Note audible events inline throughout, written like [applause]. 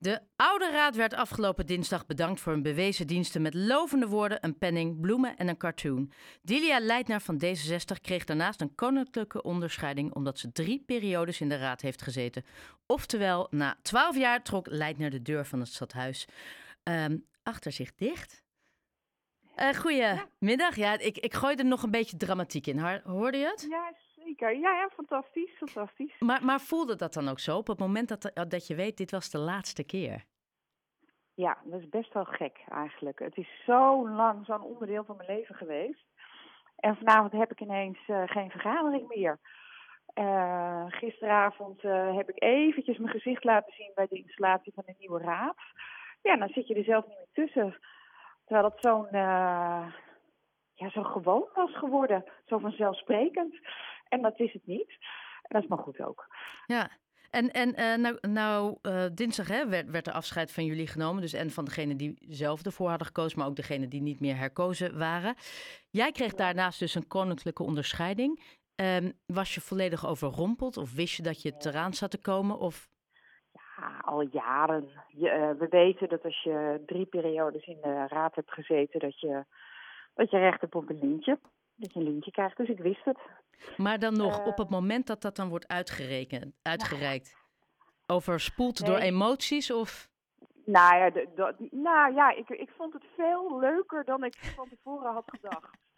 De Oude Raad werd afgelopen dinsdag bedankt voor hun bewezen diensten met lovende woorden, een penning, bloemen en een cartoon. Dilia Leitner van D66 kreeg daarnaast een koninklijke onderscheiding omdat ze drie periodes in de raad heeft gezeten. Oftewel, na twaalf jaar trok Leitner de deur van het stadhuis ehm, achter zich dicht. Uh, goedemiddag. Ja, ik, ik gooi er nog een beetje dramatiek in. Hoorde je het? Ja, zeker. Ja, ja fantastisch. fantastisch. Maar, maar voelde dat dan ook zo op het moment dat, dat je weet, dit was de laatste keer? Ja, dat is best wel gek eigenlijk. Het is zo lang zo'n onderdeel van mijn leven geweest. En vanavond heb ik ineens uh, geen vergadering meer. Uh, gisteravond uh, heb ik eventjes mijn gezicht laten zien bij de installatie van de nieuwe raad. Ja, dan zit je er zelf niet meer tussen. Terwijl het zo'n ja, zo gewoon was geworden. Zo vanzelfsprekend. En dat is het niet. En dat is maar goed ook. Ja. En, en uh, nou, nou uh, dinsdag hè, werd, werd de afscheid van jullie genomen. Dus en van degene die zelf ervoor hadden gekozen, maar ook degene die niet meer herkozen waren. Jij kreeg daarnaast dus een koninklijke onderscheiding. Um, was je volledig overrompeld of wist je dat je het eraan zat te komen? Of... Ja, al jaren. Je, uh, we weten dat als je drie periodes in de raad hebt gezeten, dat je dat je recht hebt op een lintje. Dat je een lintje krijgt, dus ik wist het. Maar dan nog, op het moment dat dat dan wordt uitgerekend, uitgereikt, overspoeld door emoties of... Nou ja, de, nou ja ik, ik vond het veel leuker dan ik van tevoren had gedacht. [laughs]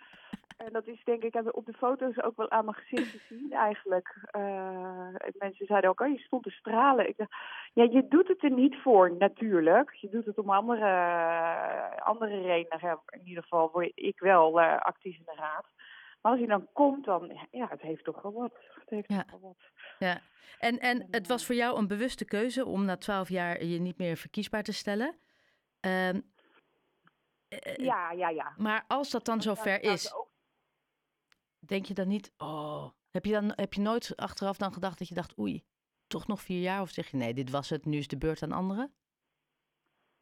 En dat is denk ik op de foto's ook wel aan mijn gezicht te zien eigenlijk. Uh, mensen zeiden ook, oh, je stond te stralen. Ik dacht, ja, je doet het er niet voor natuurlijk. Je doet het om andere, andere redenen. In ieder geval word ik wel uh, actief in de raad. Maar als je dan komt, dan, ja, het heeft toch wel wat. Het heeft ja. toch wel wat. Ja, en, en het was voor jou een bewuste keuze om na twaalf jaar je niet meer verkiesbaar te stellen. Um, ja, ja, ja. Maar als dat dan zover is, denk je dan niet, oh, heb je, dan, heb je nooit achteraf dan gedacht dat je dacht, oei, toch nog vier jaar? Of zeg je, nee, dit was het, nu is de beurt aan anderen?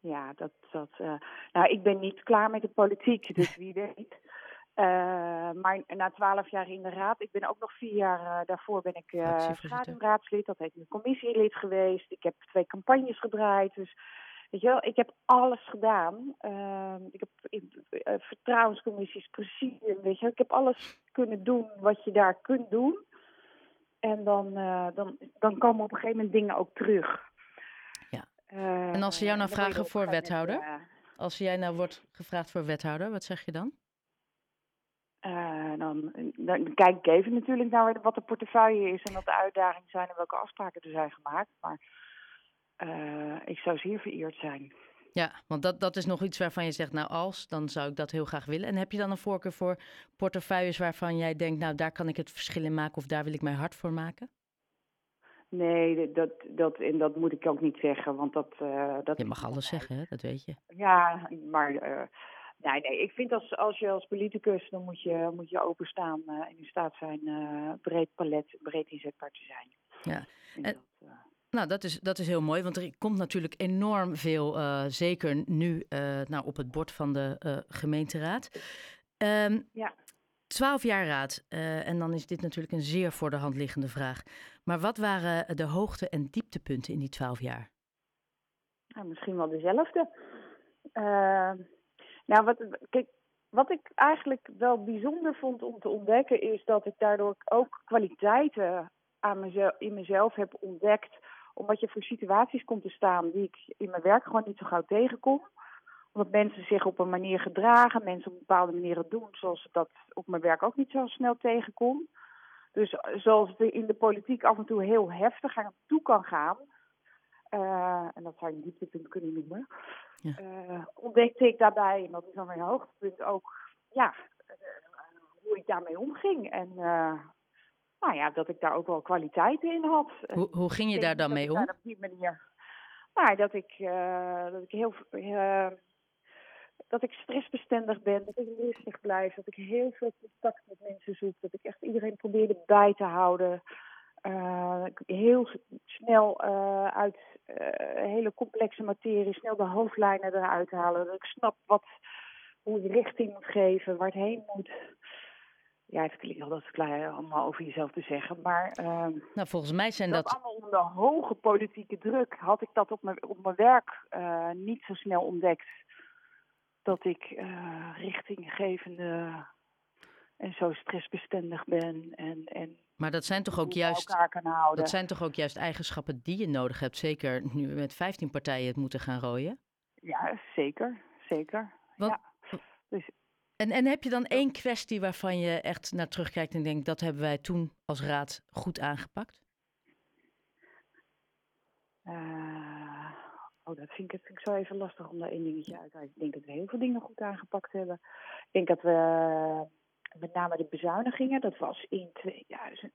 Ja, dat, dat, uh, nou, ik ben niet klaar met de politiek, dus [laughs] wie weet. Uh, maar na twaalf jaar in de raad, ik ben ook nog vier jaar uh, daarvoor ben ik uh, schaduwraadslid, dat heet een commissielid geweest. Ik heb twee campagnes gedraaid, dus Weet je wel, ik heb alles gedaan. Uh, ik heb vertrouwenscommissies, precies. Weet je, ik heb alles kunnen doen wat je daar kunt doen. En dan, dan, dan komen op een gegeven moment dingen ook terug. Ja. en als ze jou nou vragen voor wethouder? als jij nou wordt gevraagd voor wethouder, wat zeg je dan? Dan, dan, kijk ik even natuurlijk naar wat de portefeuille is en wat de uitdagingen zijn en welke afspraken er zijn gemaakt. Maar uh, ik zou zeer vereerd zijn. Ja, want dat, dat is nog iets waarvan je zegt, nou als, dan zou ik dat heel graag willen. En heb je dan een voorkeur voor portefeuilles waarvan jij denkt, nou daar kan ik het verschil in maken of daar wil ik mijn hart voor maken? Nee, dat, dat, en dat moet ik ook niet zeggen, want dat... Uh, dat je mag alles zeggen, hè? dat weet je. Ja, maar nee, nee, ik vind als, als je als politicus, dan moet je, moet je openstaan uh, en in staat zijn breed palet, breed inzetbaar te zijn. Ja, en, dat, nou, dat is, dat is heel mooi, want er komt natuurlijk enorm veel, uh, zeker nu, uh, nou, op het bord van de uh, gemeenteraad. Um, ja. Twaalf jaar raad, en dan is dit natuurlijk een zeer voor de hand liggende vraag. Maar wat waren de hoogte- en dieptepunten in die twaalf jaar? Nou, misschien wel dezelfde. Nou, wat, kijk, wat ik eigenlijk wel bijzonder vond om te ontdekken, is dat ik daardoor ook kwaliteiten aan mezelf, in mezelf heb ontdekt omdat je voor situaties komt te staan die ik in mijn werk gewoon niet zo gauw tegenkom. Omdat mensen zich op een manier gedragen, mensen op bepaalde manieren doen zoals ik dat op mijn werk ook niet zo snel tegenkom. Dus zoals het in de politiek af en toe heel heftig aan toe kan gaan, uh, en dat zou je een dieptepunt kunnen noemen, ja. uh, ontdekte ik daarbij, en dat is dan mijn hoogtepunt ook, ja, uh, hoe ik daarmee omging. En nou ja, dat ik daar ook wel kwaliteiten in had. Hoe, hoe ging je daar dan mee om? Op die manier. Nou, dat ik, dat ik heel. Dat ik stressbestendig ben, dat ik rustig blijf, dat ik heel veel contact met mensen zoek, dat ik echt iedereen probeerde bij te houden. Uh, heel snel uh, uit uh, hele complexe materie, snel de hoofdlijnen eruit halen. Dat ik snap wat, hoe je richting moet geven, waar het heen moet. ja, het klinkt al dat klein allemaal over jezelf te zeggen. Maar ehm, Nou, volgens mij zijn dat, dat... allemaal onder hoge politieke druk had ik dat op mijn, op mijn werk eh, niet zo snel ontdekt. Dat ik eh, richtinggevende en zo stressbestendig ben en, en Maar dat zijn toch ook juist... Dat zijn toch ook juist eigenschappen die je nodig hebt. Zeker nu we met 15 partijen het moeten gaan rooien. Ja, zeker. Zeker. Ja. Dus En, en heb je dan één kwestie waarvan je echt naar terugkijkt en denkt... dat hebben wij toen als raad goed aangepakt? Eh, oh, dat vind ik, dat vind ik zo even lastig om daar één dingetje uit te halen. Ik denk dat we heel veel dingen goed aangepakt hebben. Ik denk dat we met name de bezuinigingen, dat was in 2000,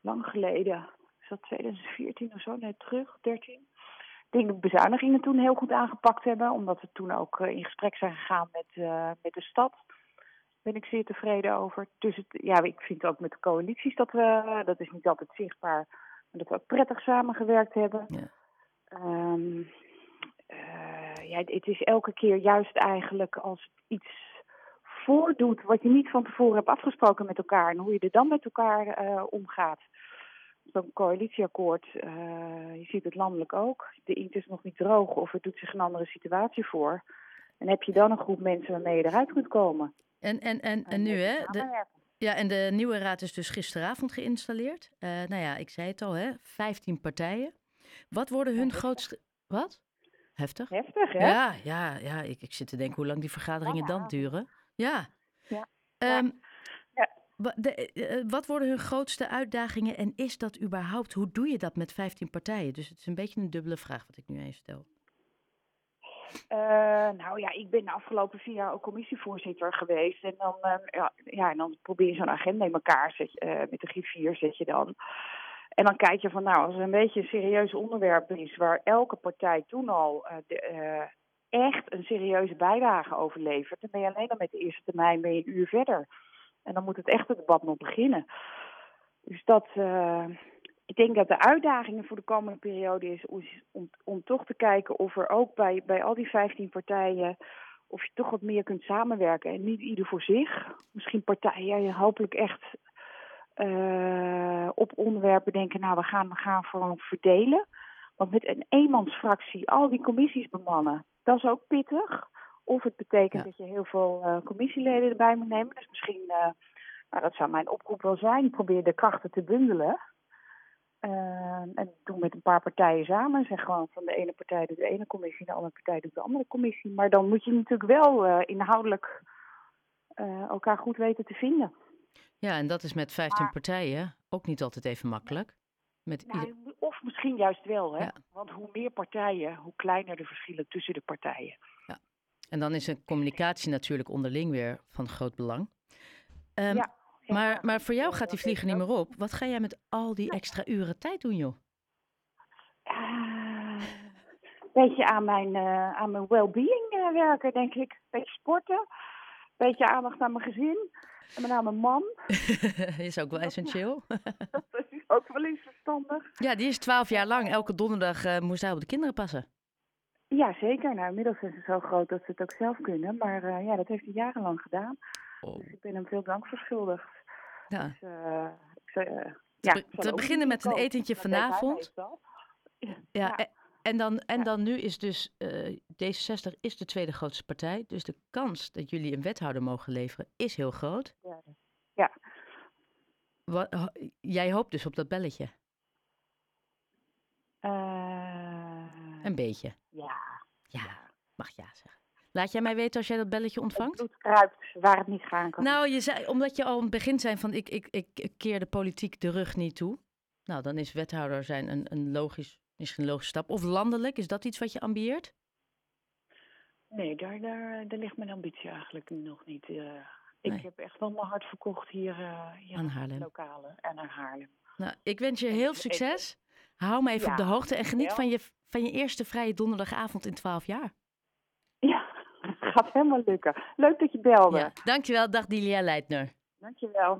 lang geleden, is dat 2014 of zo, net terug, 13. Ik denk dat de bezuinigingen toen heel goed aangepakt hebben, omdat we toen ook eh, in gesprek zijn gegaan met, eh, met de stad. Daar ben ik zeer tevreden over. Dus het, ja, ik vind ook met de coalities dat we, dat is niet altijd zichtbaar, maar dat we ook prettig samengewerkt hebben. Ja. Ehm, eh, ja, het is elke keer juist eigenlijk als iets voordoet wat je niet van tevoren hebt afgesproken met elkaar en hoe je er dan met elkaar eh, omgaat. Zo'n coalitieakkoord, eh, je ziet het landelijk ook. De inkt is nog niet droog of het doet zich een andere situatie voor. En heb je dan een groep mensen waarmee je eruit kunt komen. En, en, en, en nu, moet hè? De, ja, en de nieuwe raad is dus gisteravond geïnstalleerd. Eh, nou ja, ik zei het al, hè? 15 partijen. Wat worden hun grootste... Wat? Heftig? Heftig, hè? Ja, ja, ja. Ik, ik zit te denken hoe lang die vergaderingen dan duren. Ja. Ja. Ehm, Ja. de- eh, eh, wat worden hun grootste uitdagingen en is dat überhaupt, hoe doe je dat met 15 partijen? Dus het is een beetje een dubbele vraag wat ik nu even stel. Eh, nou ja, ik ben de afgelopen vier jaar ook commissievoorzitter geweest. En dan, eh, ja, ja, en dan probeer je zo'n agenda in elkaar, zet met de griffier zet je dan. En dan kijk je van, nou, als er een beetje een serieus onderwerp is... waar elke partij toen al de, echt een serieuze bijdrage over levert... dan ben je alleen al met de eerste termijn ben je een uur verder. En dan moet het echte debat nog beginnen. Dus dat... eh, ik denk dat de uitdagingen voor de komende periode is om, om, toch te kijken of er ook bij, bij al die 15 partijen, of je toch wat meer kunt samenwerken. En niet ieder voor zich. Misschien partijen hopelijk echt eh, op onderwerpen denken, nou we gaan, we gaan gewoon verdelen. Want met een eenmansfractie al die commissies bemannen, dat is ook pittig. Of het betekent Ja. dat je heel veel eh, commissieleden erbij moet nemen. Dus misschien, eh, nou dat zou mijn oproep wel zijn, probeer de krachten te bundelen. Eh, en doe met een paar partijen samen. Zeg gewoon van de ene partij doet de ene commissie, de andere partij doet de andere commissie. Maar dan moet je natuurlijk wel inhoudelijk elkaar goed weten te vinden. Ja, en dat is met 15 Maar- partijen ook niet altijd even makkelijk. Met ieder... Nou, of misschien juist wel, hè? Ja. Want hoe meer partijen, hoe kleiner de verschillen tussen de partijen. En dan is een communicatie natuurlijk onderling weer van groot belang. Ehm, Ja, ja, maar, maar voor jou gaat die vliegen niet meer op. Wat ga jij met al die extra uren tijd doen, joh? Een beetje aan mijn, eh, aan mijn well-being eh, werken, denk ik. Beetje sporten, beetje aandacht aan mijn gezin. En met name mijn man. [laughs] is ook wel essentieel. [laughs] Dat is ook wel ja, die is 12 jaar lang. Elke donderdag eh, moest hij op de kinderen passen. Ja, zeker. Nou, inmiddels is het zo groot dat ze het ook zelf kunnen. Maar eh, ja, dat heeft hij jarenlang gedaan. Oh. Dus ik ben hem veel dank verschuldigd. Ja. Dus, eh, ik zou, Te, ja, be- te beginnen met een etentje vanavond. Ja, Ja. en- En dan, en Ja. dan nu is dus eh, D66 is de tweede grootste partij. Dus de kans dat jullie een wethouder mogen leveren is heel groot. Ja. Ja. Wat, jij hoopt dus op dat belletje. Een beetje. ja. Ja, mag ja zeggen. Laat jij mij weten als jij dat belletje Het ontvangt? bloed kruipt waar het niet gaan kan. Nou, je zei, omdat je al aan het begin zei van ik, ik, ik, ik keer de politiek de rug niet toe. Nou, dan is wethouder zijn een, een logisch, misschien een logische stap. Of landelijk, is dat iets wat je ambieert? Nee, daar, daar, daar ligt mijn ambitie eigenlijk nog niet. eh. ik Nee. heb echt wel mijn hart verkocht hier, hier Aan in Haarlem. het lokale en naar Haarlem. Nou, ik wens je heel succes. Hou me even op de hoogte en geniet van je, van je eerste vrije donderdagavond in 12 jaar. Ja, [laughs] gaat helemaal lukken. Leuk dat je belde. Ja, dankjewel. Dag Dilia Leitner. Dankjewel.